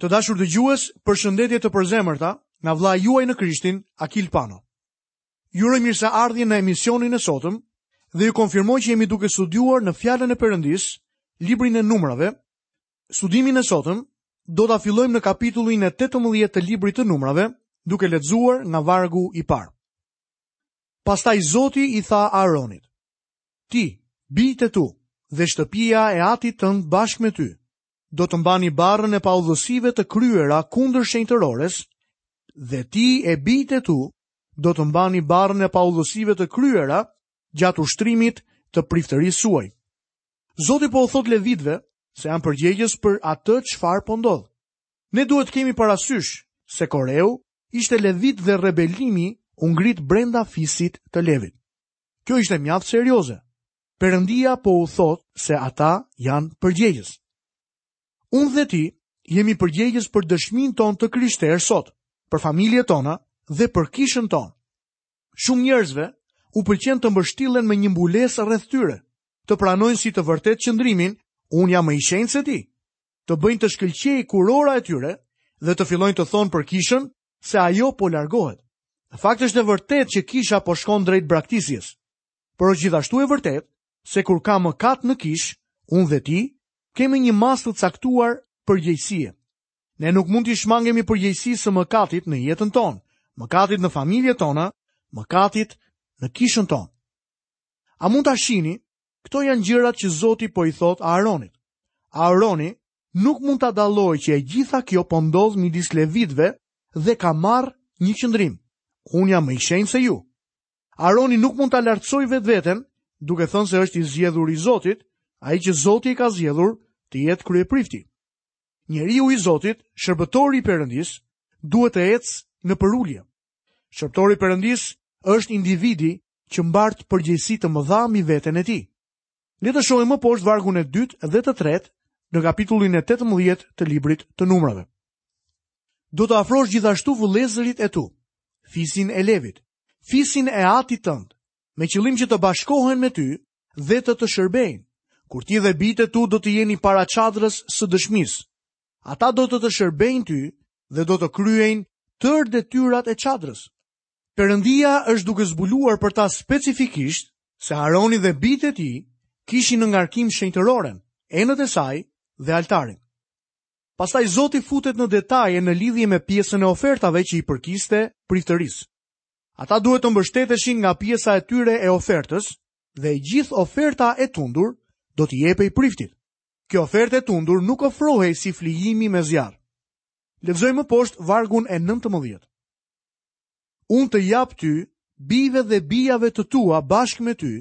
Të dashur dëgjues, përshëndetje të përzemërta nga vëllai juaj në Krishtin, Akil Pano. Ju uroj mirëseardhje në emisionin e sotëm dhe ju konfirmoj që jemi duke studiuar në Fjalën e Perëndisë, librin e Numrave. Studimin e sotëm do ta fillojmë në kapitullin e 18 të librit të Numrave, duke lexuar nga vargu i parë. Pastaj Zoti i tha Aaronit: Ti, bijtë e tu dhe shtëpia e atit tënd bashkë me ty, do të mbani barrën e paudhësive të kryera kundër shenjtërores, dhe ti e bijtë e tu do të mbani barrën e paudhësive të kryera gjatë ushtrimit të priftërisë suaj. Zoti po u thotë levitëve se janë përgjegjës për atë çfarë po ndodh. Ne duhet të kemi parasysh se Koreu ishte levit dhe rebelimi u ngrit brenda fisit të levit. Kjo ishte mjaft serioze. Perëndia po u thotë se ata janë përgjegjës. Unë dhe ti jemi përgjegjës për dëshminë tonë të krishter sot, për familjet tona dhe për kishën ton. Shumë njerëzve u pëlqen të mbështillen me një mbulesë rreth tyre, të pranojnë si të vërtetë qëndrimin, unë jam më i shenjtë se ti, të bëjnë të shkëlqejë kurora e tyre dhe të fillojnë të thonë për kishën se ajo po largohet. Në fakt është e vërtetë që kisha po shkon drejt braktisjes. Por është gjithashtu e vërtetë se kur ka mëkat në kishë, unë dhe ti, kemi një masë të caktuar përgjegjësie. Ne nuk mund t'i shmangemi përgjegjësisë së mëkatit në jetën tonë, mëkatit në familjet tona, mëkatit në kishën tonë. A mund ta shihni? Këto janë gjërat që Zoti po i thotë Aaronit. Aaroni nuk mund ta dallojë që e gjitha kjo po ndodh midis levitëve dhe ka marrë një qëndrim. Unë jam më i shenjtë se ju. Aaroni nuk mund ta lartësojë vetveten, duke thënë se është i zgjedhur i Zotit, ai që Zoti e ka zgjedhur të jetë kryeprifti. Njeriu i Zotit, shërbëtori i Perëndisë, duhet të ecë në përulje. Shërbëtori i Perëndisë është individi që mbart përgjegjësi të mëdha mbi veten e tij. Le të shohim më poshtë vargun e dytë dhe të tretë në kapitullin e 18 të librit të numrave. Do të afrosh gjithashtu vëllezërit e tu, fisin e levit, fisin e atit tënd, me qëllim që të bashkohen me ty dhe të të shërbejnë, kur ti dhe bijtë e tu do të jeni para çadrës së dëshmisë. Ata do të të shërbejnë ty dhe do të kryejnë tërë detyrat e çadrës. Perëndia është duke zbuluar për ta specifikisht se Aroni dhe bijtë e tij kishin në ngarkim shenjtëroren, enët e saj dhe altarin. Pastaj Zoti futet në detaje në lidhje me pjesën e ofertave që i përkiste priftërisë. Ata duhet të mbështeteshin nga pjesa e tyre e ofertës dhe e gjithë oferta e tundur do t'i jepej priftit. Kjo ofertë e tundur nuk ofrohej si flijimi me zjarr. Lexojmë më poshtë vargun e 19. Unë të jap ty, bijve dhe bijave të tua bashkë me ty,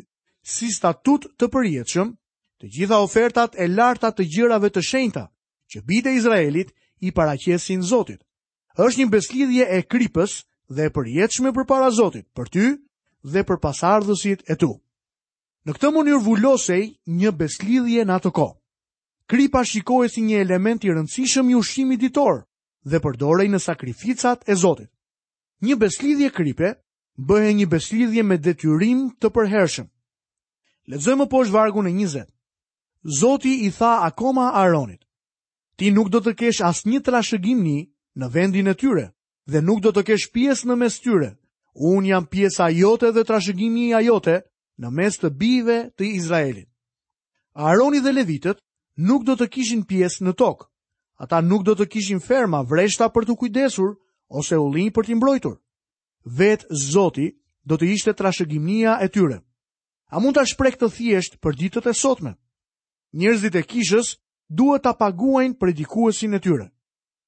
si statut të përjetshëm, të gjitha ofertat e larta të gjërave të shenjta, që bijtë e Izraelit i paraqesin Zotit. Është një besëlidhje e kripës dhe e përjetshme përpara Zotit, për ty dhe për pasardhësit e tu. Në këtë mënyrë vulosej një besëlidhje në atë kohë. Kripa shikohej si një element i rëndësishëm i ushqimit ditor, dhe përdorej në sakrificat e Zotit. Një besëlidhje kripe bëhej një besëlidhje me detyrim të përhershëm. Lexojmë poshtë vargun e 20. Zoti i tha akoma Aronit: Ti nuk do të kesh asnjë trashëgimi në vendin e tyre dhe nuk do të kesh pjesë në mes tyre. Unë jam pjesa jote dhe trashëgimia jote në mes të bijve të Izraelit. Aroni dhe levitët nuk do të kishin pjesë në tokë. Ata nuk do të kishin ferma vreshta për t'u kujdesur ose ullinj për t'i mbrojtur. Vetë Zoti do të ishte trashëgimia e tyre. A mund ta shpreh këtë thjesht për ditët e sotme? Njerëzit e kishës duhet ta paguajnë predikuesin e tyre.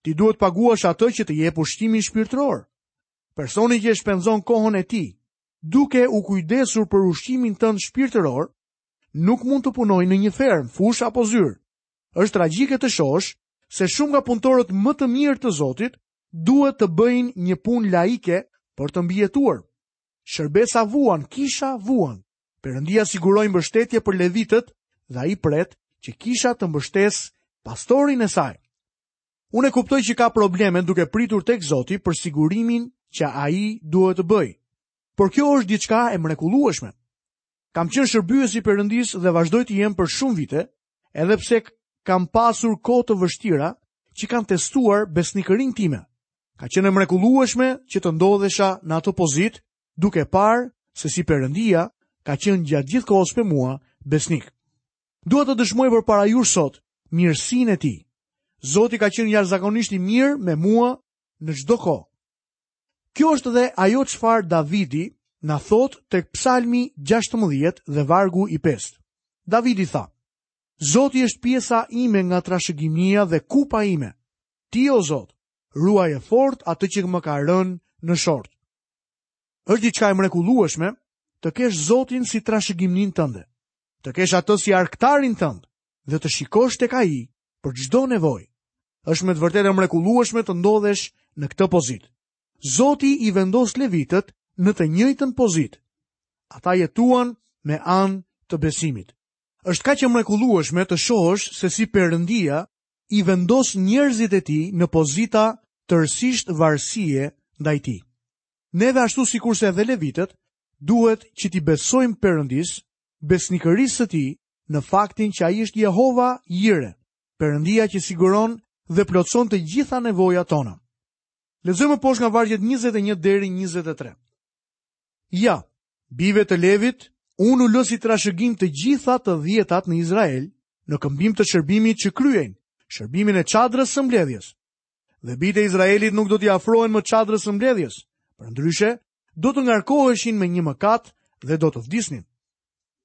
Ti duhet paguash atë që të jep ushqimin shpirtëror. Personi që shpenzon kohën e tij duke u kujdesur për ushqimin tënd shpirtëror, nuk mund të punojë në një fermë, fushë apo zyrë. Është tragjike të shohësh se shumë nga punëtorët më të mirë të Zotit duhet të bëjnë një punë laike për të mbijetuar. Shërbesa vuan, kisha vuan. Perëndia siguroi mbështetje për levitët dhe ai pret që kisha të mbështesë pastorin e saj. Unë e kuptoj që ka probleme duke pritur tek Zoti për sigurimin që ai duhet të bëjë. Por kjo është diçka e mrekullueshme. Kam qenë shërbyes i Perëndisë dhe vazhdoj të jem për shumë vite, edhe pse kam pasur kohë të vështira që kanë testuar besnikërinë time. Ka qenë e mrekullueshme që të ndodhesha në atë pozitë, duke parë se si Perëndia ka qenë gjatë gjithë kohës me mua besnik. Dua të dëshmoj përpara jush sot mirësinë e tij. Zoti ka qenë jashtëzakonisht i mirë me mua në çdo kohë. Kjo është dhe ajo çfarë Davidi na thotë tek Psalmi 16 dhe vargu i 5. Davidi tha: Zoti është pjesa ime nga trashëgimia dhe kupa ime. Ti o Zot, ruaje fort atë që më ka rënë në short. Është diçka e mrekullueshme të kesh Zotin si trashëgimninë tënde, të kesh atë si arktarin tënd dhe të shikosh tek ai për çdo nevojë. Është me të vërtetë e mrekullueshme të ndodhesh në këtë pozitë. Zoti i vendos levitët në të njëjtën pozitë. Ata jetuan me anë të besimit. Është kaq e mrekullueshme të shohësh se si Perëndia i vendos njerëzit e tij në pozita tërësisht varësie ndaj tij. Neve ashtu sikurse edhe levitët, duhet që t'i besojmë Perëndisë, besnikërisë së tij në faktin që ai është Jehova Jire, Perëndia që siguron dhe plotëson të gjitha nevojat tona. Lexojmë poshtë nga vargjet 21 deri 23. Ja, bijve të Levit, unë u lë si trashëgim të gjitha të dhjetat në Izrael, në këmbim të shërbimit që kryejnë, shërbimin e çadrës së mbledhjes. Dhe bijtë e Izraelit nuk do t'i afrohen më çadrës së mbledhjes, përndryshe, do të ngarkoheshin me një mëkat dhe do të vdisnin.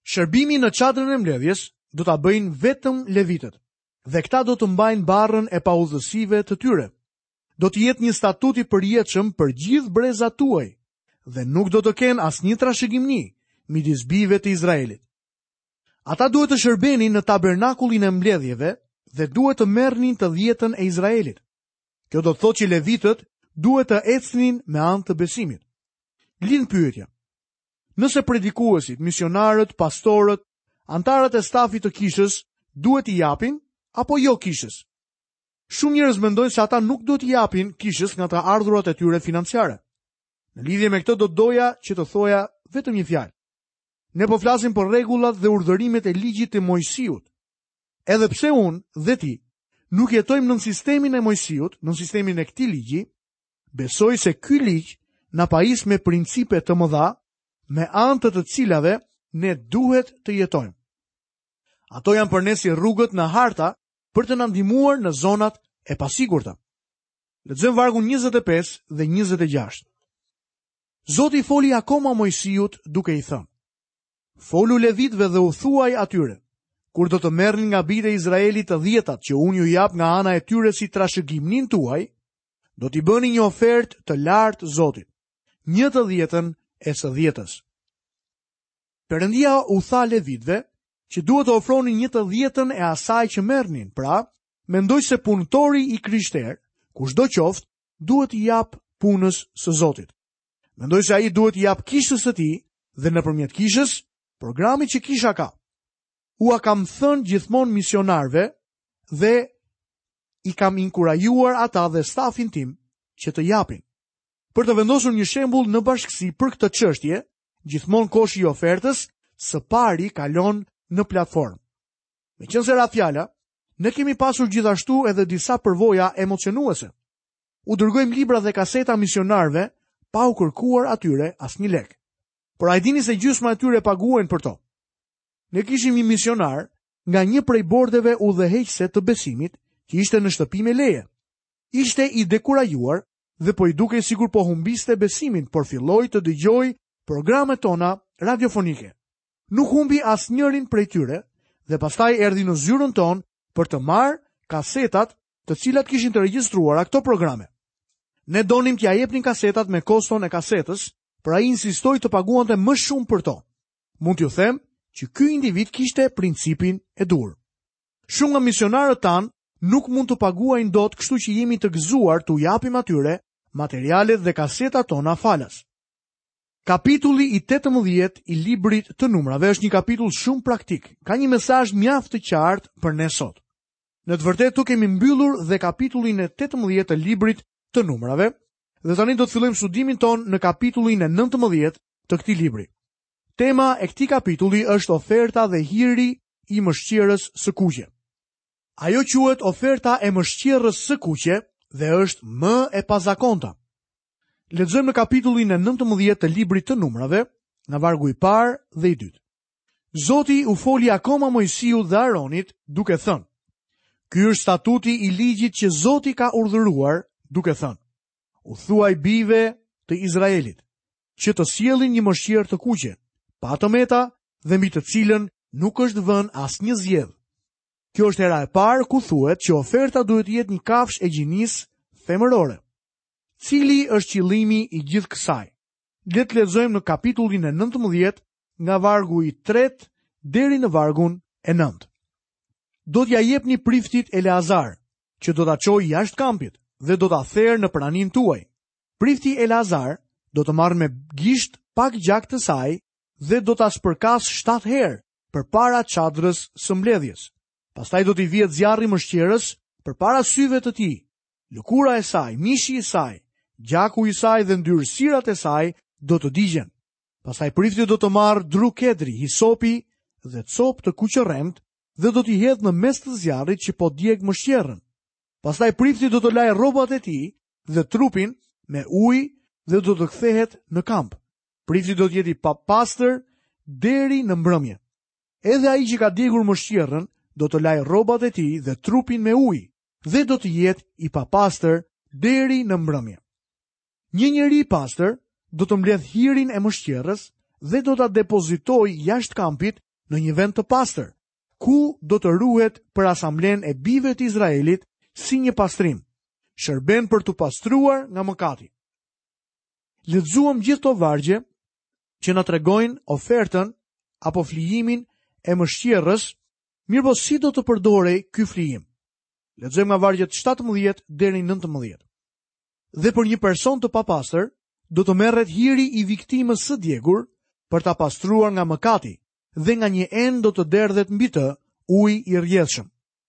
Shërbimi në çadrën e mbledhjes do ta bëjnë vetëm levitët dhe këta do të mbajnë barrën e paudhësive të tyre. Do të jetë një statut i përjetshëm për gjithë brezat tuaj dhe nuk do të kenë asnjë trashëgimni midis bijve të Izraelit. Ata duhet të shërbenin në tabernakullin e mbledhjeve dhe duhet të merrnin të dhjetën e Izraelit. Kjo do të thotë që levitët duhet të ecnin me anë të besimit. Lind pyetja. Nëse predikuesit, misionarët, pastorët, anëtarët e stafit të kishës duhet t'i japin apo jo kishës? Shumë njerëz mendojnë se ata nuk duhet t'i japin kishës nga të ardhurat e tyre financiare. Në lidhje me këtë do të doja që të thoja vetëm një fjalë. Ne po flasim për rregullat dhe urdhërimet e ligjit të Moisiut. Edhe pse unë dhe ti nuk jetojmë nën sistemin e Moisiut, nën sistemin e këtij ligji, besoj se ky ligj na pajis me principe të mëdha, me anë të të cilave ne duhet të jetojmë. Ato janë për ne si rrugët në harta për të na ndihmuar në zonat e pasigurta. Lexojmë vargun 25 dhe 26. Zoti foli akoma Moisiut duke i thënë: Folu levitëve dhe u thuaj atyre, kur do të merrni nga bijtë e Izraelit të dhjetat që unë ju jap nga ana e tyre si trashëgiminë tuaj, do t'i bëni një ofertë të lartë Zotit, një të dhjetën e së dhjetës. Perëndia u tha levitëve që duhet të ofronin një të dhjetën e asaj që merrnin, pra, mendoj se punëtori i krishterë, kushdo qoftë, duhet t'i japë punës së Zotit. Mendoj se ai duhet t'i japë kishës së tij dhe nëpërmjet kishës programit që kisha ka. Ua kam thënë gjithmonë misionarëve dhe i kam inkurajuar ata dhe stafin tim që të japin. Për të vendosur një shembull në bashkësi për këtë çështje, gjithmonë koshi i ofertës së pari kalon në platformë. Meqenëse ra fjala, ne kemi pasur gjithashtu edhe disa përvoja emocionuese. U dërgojmë libra dhe kaseta misionarëve pa u kërkuar atyre asnjë lek. Por a e dini se gjysma e tyre paguajnë për to? Ne kishim një misionar nga një prej bordeve udhëheqëse të besimit që ishte në shtëpi me leje. Ishte i dekurajuar dhe po i dukej sikur po humbiste besimin, por filloi të dëgjojë programet tona radiofonike. Nuk humbi asnjërin prej tyre dhe pastaj erdhi në zyrën tonë për të marrë kasetat të cilat kishin të regjistruara këto programe. Ne donim t'ia jepnim kasetat me koston e kasetës, por ai insistoi të paguante më shumë për to. Mund t'ju them që ky individ kishte principin e duhur. Shumë nga misionarët tanë nuk mund të paguajnë dot kështu që jemi të gëzuar t'u japim atyre materialet dhe kasetat tona falas. Kapitulli i 18-të i librit të numrave është një kapitull shumë praktik, ka një mesazh mjaft të qartë për ne sot. Në të vërtetë këtu kemi mbyllur dhe kapitullin e 18 të librit të numrave dhe tani do të fillojmë studimin tonë në kapitullin e 19 të këtij libri. Tema e këtij kapitulli është oferta dhe hiri i mëshqerrës së kuqe. Ajo quhet oferta e mëshqerrës së kuqe dhe është më e pazakonta. Lexojmë në kapitullin e 19 të librit të numrave, nga vargu i parë dhe i dytë. Zoti u foli akoma Moisiut dhe Aronit duke thënë, Ky është statuti i ligjit që Zoti ka urdhëruar, duke thënë, u thuaj bijve të Izraelit, që të sjellin një mëshqerrë të kuqe, pa të meta dhe mbi të cilën nuk është vënë asnjë zgjedhë. Kjo është hera e parë ku thuhet që oferta duhet të jetë një kafshë e gjinisë femërore. Cili është qëllimi i gjithë kësaj? Le të lexojmë në kapitullin e 19 nga vargu i tretë deri në vargun e nëntë. Do t'ia jepni priftit Eleazar, që do ta çojë jashtë kampit dhe do ta therë në praninë tuaj. Prifti Eleazar do të marrë me gisht pak gjak të saj dhe do ta spërkasë shtatë herë përpara çadrës së mbledhjes. Pastaj do t'i vihet zjarri mëshqerrës përpara syve të tij. Lëkura e saj, mishi i saj, gjaku i saj dhe ndyrësirat e saj do të digjen. Pastaj prifti do të marrë dru kedri, hisopi dhe copë të kuqërremtë dhe do t'i hedhë në mes të zjarrit që po djeg mëshqerrën. Pastaj prifti do të lajë rrobat e tij dhe trupin me ujë dhe do të kthehet në kamp. Prifti do të jetë i papastër deri në mbrëmje. Edhe ai që ka djegur mëshqerrën do të lajë rrobat e tij dhe trupin me ujë dhe do të jetë i papastër deri në mbrëmje. Një njeri i pastër do të mbledhë hirin e mëshqerrës dhe do ta depozitojë jashtë kampit në një vend të pastër, ku do të ruhet për asamblenë e bijve të Izraelit si një pastrim. Shërben për t'u pastruar nga mëkati. Lexuam gjithë këto vargje që na tregojnë ofertën apo flijimin e mëshqerrës, mirëpo si do të përdorej ky flijim. Lexojmë nga vargjet 17 deri në 19. dhe për një person të papastër do të merret hiri i viktimës së djegur për ta pastruar nga mëkati dhe nga një enë do të derdhet mbi të ujë i rrjedhshëm.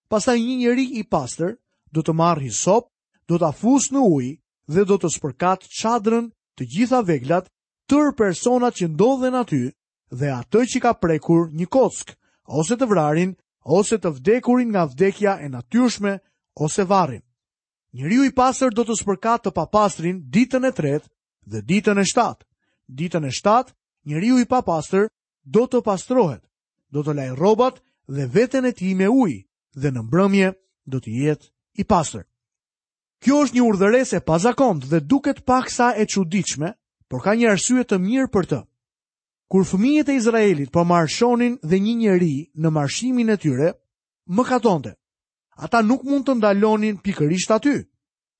Pastaj një njeri i pastër do të marrë hisop, do ta fusë në ujë dhe do të spërkatë çadrën, të gjitha veglat, tërë personat që ndodhen aty dhe atë që ka prekur një kockë, ose të vrarin, ose të vdekurin nga vdekja e natyrshme, ose varrin. Njeriu i pastër do të spërkatë të papastrin ditën e tretë dhe ditën e shtatë. Ditën e shtatë, njeriu i papastër do të pastrohet, do të lajë rrobat dhe veten e tij me ujë dhe në mbrëmje do të jetë i pastër. Kjo është një urdhëresë e pazakontë dhe duket paksa e çuditshme, por ka një arsye të mirë për të. Kur fëmijët e Izraelit po marshonin dhe një njeri në marshimin e tyre, mëkatonte. Ata nuk mund të ndalonin pikërisht aty,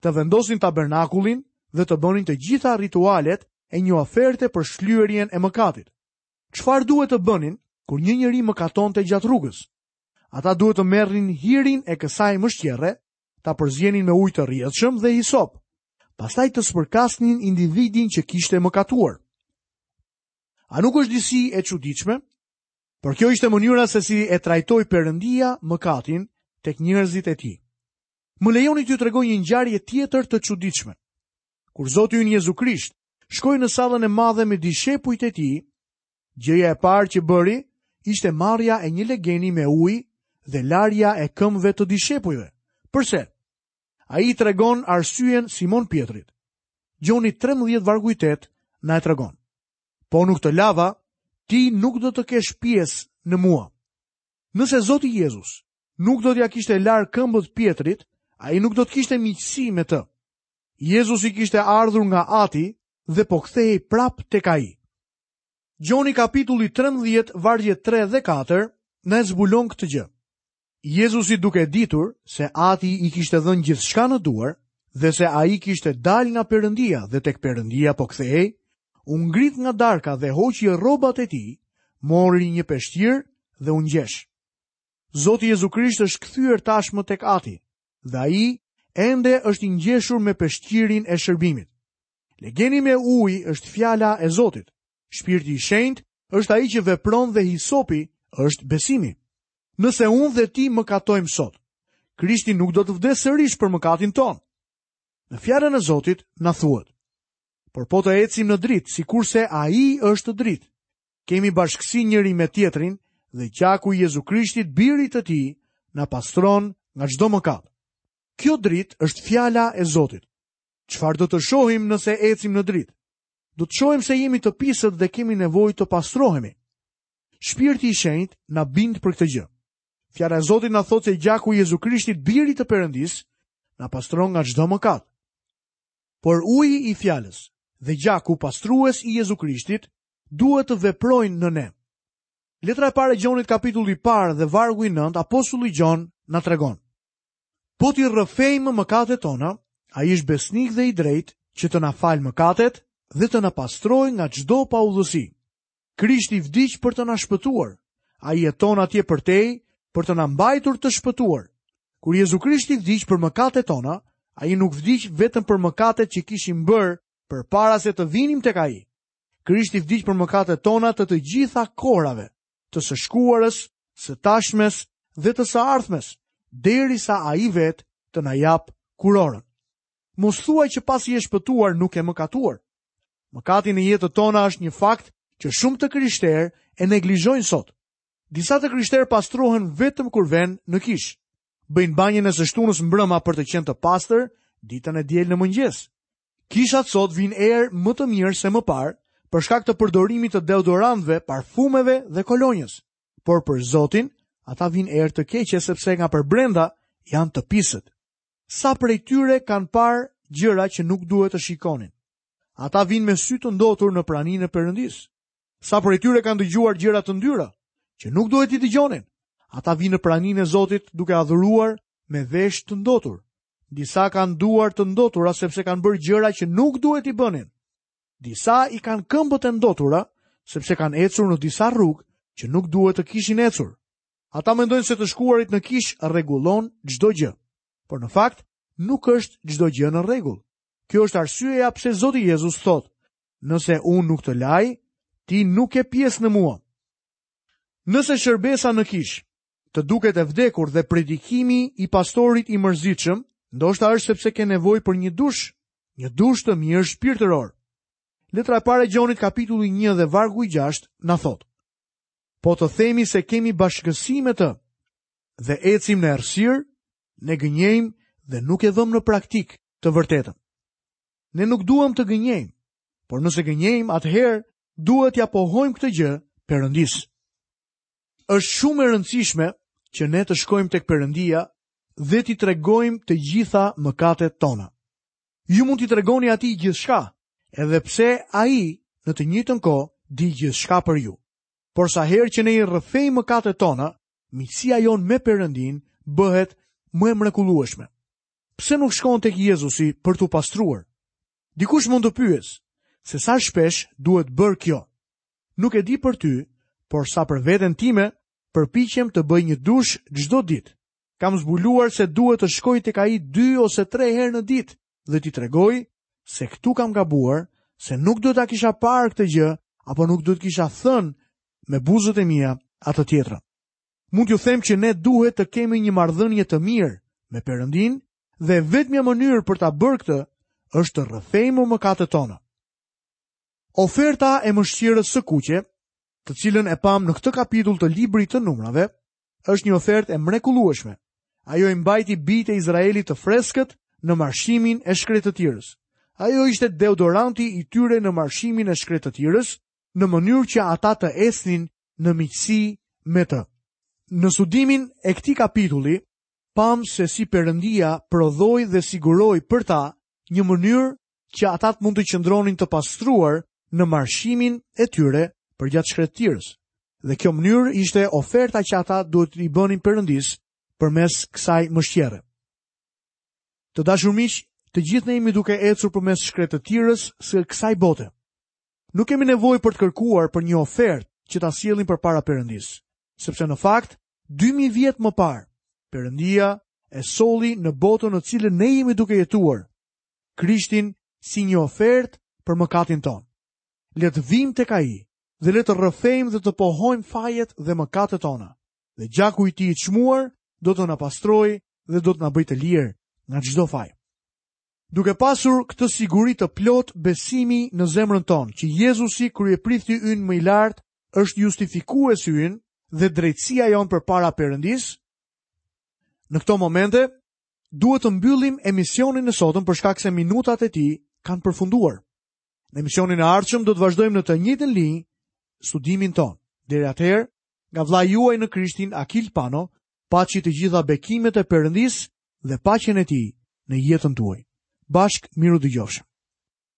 të vendosin tabernakullin dhe të bënin të gjitha ritualet e një oferte për shlyerjen e mëkatit. Çfarë duhet të bënin kur një njeri mëkatonte gjatë rrugës? Ata duhet të merrin hirin e kësaj mëshqerre, ta përzienin me ujë të rrjedhshëm dhe hisop. Pastaj të spërkasnin individin që kishte mëkatuar. A nuk është disi e çuditshme Por kjo ishte mënyra se si e trajtoi Perëndia mëkatin tek njerëzit e tij. Më lejoni t'ju tregoj një ngjarje tjetër të çuditshme. Kur Zoti ynë Jezu Krisht shkoi në sallën e madhe me dishepujt e tij, gjëja e parë që bëri ishte marrja e një legeni me ujë dhe larja e këmbëve të dishepujve. Përse? Ai i tregon arsyen Simon Pjetrit. Gjoni 13 vargu i 8 na e tregon. Po nuk të lava, ti nuk do të kesh pjesë në mua. Nëse Zoti Jezus nuk do t'ia kishte larë këmbët Pjetrit, ai nuk do t'kishte miqësi me të. Jezusi kishte ardhur nga Ati dhe po kthehej prapë tek ai. Gjoni kapitulli 13, vargjet 3 dhe 4, na e zbulon këtë gjë. Jezusi duke ditur se Ati i kishte dhënë gjithçka në duar dhe se ai kishte dalë nga Perëndia dhe tek Perëndia po kthehej, u ngrit nga darka dhe hoqi rrobat e tij, mori një peshqir dhe u ngjesh. Zoti Jezu Krisht është kthyer tashmë tek Ati dhe ai ende është i ngjeshur me peshqirin e shërbimit. Legeni me ujë është fjala e Zotit, Shpirti i Shenjtë është ai që vepron dhe hisopi është besimi. Nëse unë dhe ti mëkatojmë sot, Krishti nuk do të vdesë sërish për mëkatin tonë. Në fjalën e Zotit na thuhet: Por po të ecim në dritë, sikurse Ai është dritë. Kemi bashkësi njëri me tjetrin dhe gjaku i Jezu Krishtit, Birit të Tij, na pastron nga çdo mëkat. Kjo dritë është fjala e Zotit. Çfarë do të shohim nëse ecim në dritë? Do të shohim se jemi të pisët dhe kemi nevojë të pastrohemi. Shpirti i Shenjtë na bind për këtë gjë. Fjala e Zotit na thotë se gjaku i Jezu Krishtit, birit të Perëndisë, na pastron nga çdo mëkat. Por uji i fjalës dhe gjaku pastrues i Jezu Krishtit duhet të veprojnë në ne. Letra e parë e Gjonit kapitulli i parë dhe vargu i 9 apostulli Gjon na tregon. Po t'i rrëfejmë mëkatet tona, ai është besnik dhe i drejtë që të na falë mëkatet dhe të na pastrojë nga çdo paudhësi. Krishti vdiq për të na shpëtuar, ai jeton atje përtej për të na mbajtur të shpëtuar. Kur Jezu Krishti vdiq për mëkatet tona, ai nuk vdiq vetëm për mëkatet që kishim bërë përpara se të vinim tek ai. Krishti vdiq për mëkatet tona të të gjitha kohërave. të së shkuarës, së tashmes dhe të së ardhmes, derisa ai vetë të na japë kurorën. Mos thuaj që pasi je shpëtuar nuk ke mëkatuar. Mëkati në jetët tona është një fakt që shumë të krishterë e neglizhojnë sot. Disa të krishterë pastrohen vetëm kur venë në kishë. Bëjnë banjën e së shtunës mbrëma për të qenë të pastër ditën e diel në mëngjes. Kishat sot vijnë erë më të mirë se më parë për shkak të përdorimit të deodorantëve, parfumeve dhe kolonjës. Por për Zotin, ata vijnë erë të keqe sepse nga përbrenda janë të pisët. Sa prej tyre kanë parë gjëra që nuk duhet të shikonin. Ata vijnë me sy të ndotur në praninë e Perëndisë. Sa prej tyre kanë dëgjuar gjëra të ndyra që nuk duhet t'i dëgjonin. Ata vijnë në praninë e Zotit duke adhuruar me vesh të ndotur. Disa kanë duar të ndotura sepse kanë bërë gjëra që nuk duhet t'i bënin. Disa i kanë këmbët e ndotura sepse kanë ecur në disa rrugë që nuk duhet të kishin ecur. Ata mendojnë se të shkuarit në kishë rregullon çdo gjë. Por në fakt, nuk është çdo gjë në rregull. Kjo është arsyeja pse Zoti Jezus thotë: Nëse unë nuk të laj, ti nuk ke pjesë me mua. Nëse shërbesa në kishë të duket e vdekur dhe predikimi i pastorit i mërzitshëm, ndoshta është sepse ke nevojë për një dush, një dush të mirë shpirtëror. Letra e parë e Gjonit kapitulli 1 dhe vargu i 6 na thotë: Po të themi se kemi bashkësi me të dhe ecim në errësirë, ne gënjejmë dhe nuk e vëmë në praktikë të vërtetën. Ne nuk duam të gënjejmë, por nëse gënjejmë, atëherë duhet t'ia pohojmë këtë gjë Perëndisë. Është shumë e rëndësishme që ne të shkojmë tek Perëndia dhe t'i tregojmë të gjitha mëkatet tona. Ju mund t'i tregoni atij gjithçka, edhe pse ai në të njëjtën kohë di gjithçka për ju. Por sa herë që ne i rrëfejmë mëkatet tona, miqësia jonë me Perëndinë bëhet më e mrekullueshme. Pse nuk shkon tek Jezusi për t'u pastruar? Dikush mund të pyesë se sa shpesh duhet bërë kjo? Nuk e di për ty, por sa për veten time, përpiqem të bëj një dush çdo ditë. Kam zbuluar se duhet të shkoj tek ai 2 ose 3 herë në ditë dhe t'i tregoj se këtu kam gabuar, se nuk duhet ta kisha parë këtë gjë apo nuk duhet të kisha thënë me buzët e mia atë tjetrën. Mund t'ju them që ne duhet të kemi një marrëdhënie të mirë me Perëndinë dhe e vetmja mënyrë për ta bërë këtë është të rrëfejmë mëkatet tona. Oferta e mëshqerrës së kuqe, të cilën e pamë në këtë kapitull të librit të numrave, është një ofertë e mrekullueshme. Ajo i mbajti bijtë e Izraelit të freskët në marshimin e shkretëtirës. Ajo ishte deodoranti i tyre në marshimin e shkretëtirës, në mënyrë që ata të ecnin në miqësi me të. Në studimin e këtij kapitulli, pamë se si Perëndia prodhoi dhe siguroi për ta një mënyrë që ata të mund të qëndronin të pastruar në marshimin e tyre përgjatë shkretëtirës. Dhe kjo mënyrë ishte oferta që ata duhet t'i bënin Perëndisë përmes kësaj mëshqerre. Të dashur miq, të gjithë ne jemi duke ecur përmes shkretëtirës së kësaj bote. Nuk kemi nevojë për të kërkuar për një ofertë që ta sjellim përpara Perëndisë, sepse në fakt 2000 vjet më parë Perëndia e solli në botën në cilën ne jemi duke jetuar Krishtin si një ofertë për mëkatin tonë. Le të vijmë tek ai dhe le të rrëfejmë dhe të pohojmë fajet dhe mëkatet tona. Dhe gjaku i tij i çmuar do të na pastrojë dhe do të na bëjë të lirë nga çdo faj. Duke pasur këtë siguri të plotë besimi në zemrën tonë që Jezusi kryeprifti ynë më i lartë është justifikuesi ynë dhe drejtësia jonë përpara Perëndisë, në këto momente duhet të mbyllim emisionin e sotëm për shkak se minutat e tij kanë përfunduar. Në emisionin e ardhshëm do të vazhdojmë në të njëjtën linjë studimin tonë. Deri atëherë, nga vëllai juaj në Krishtin Akil Pano, paçi të gjitha bekimet e Perëndisë dhe paqen e tij në jetën tuaj. Bashkë mirudëgjofshim.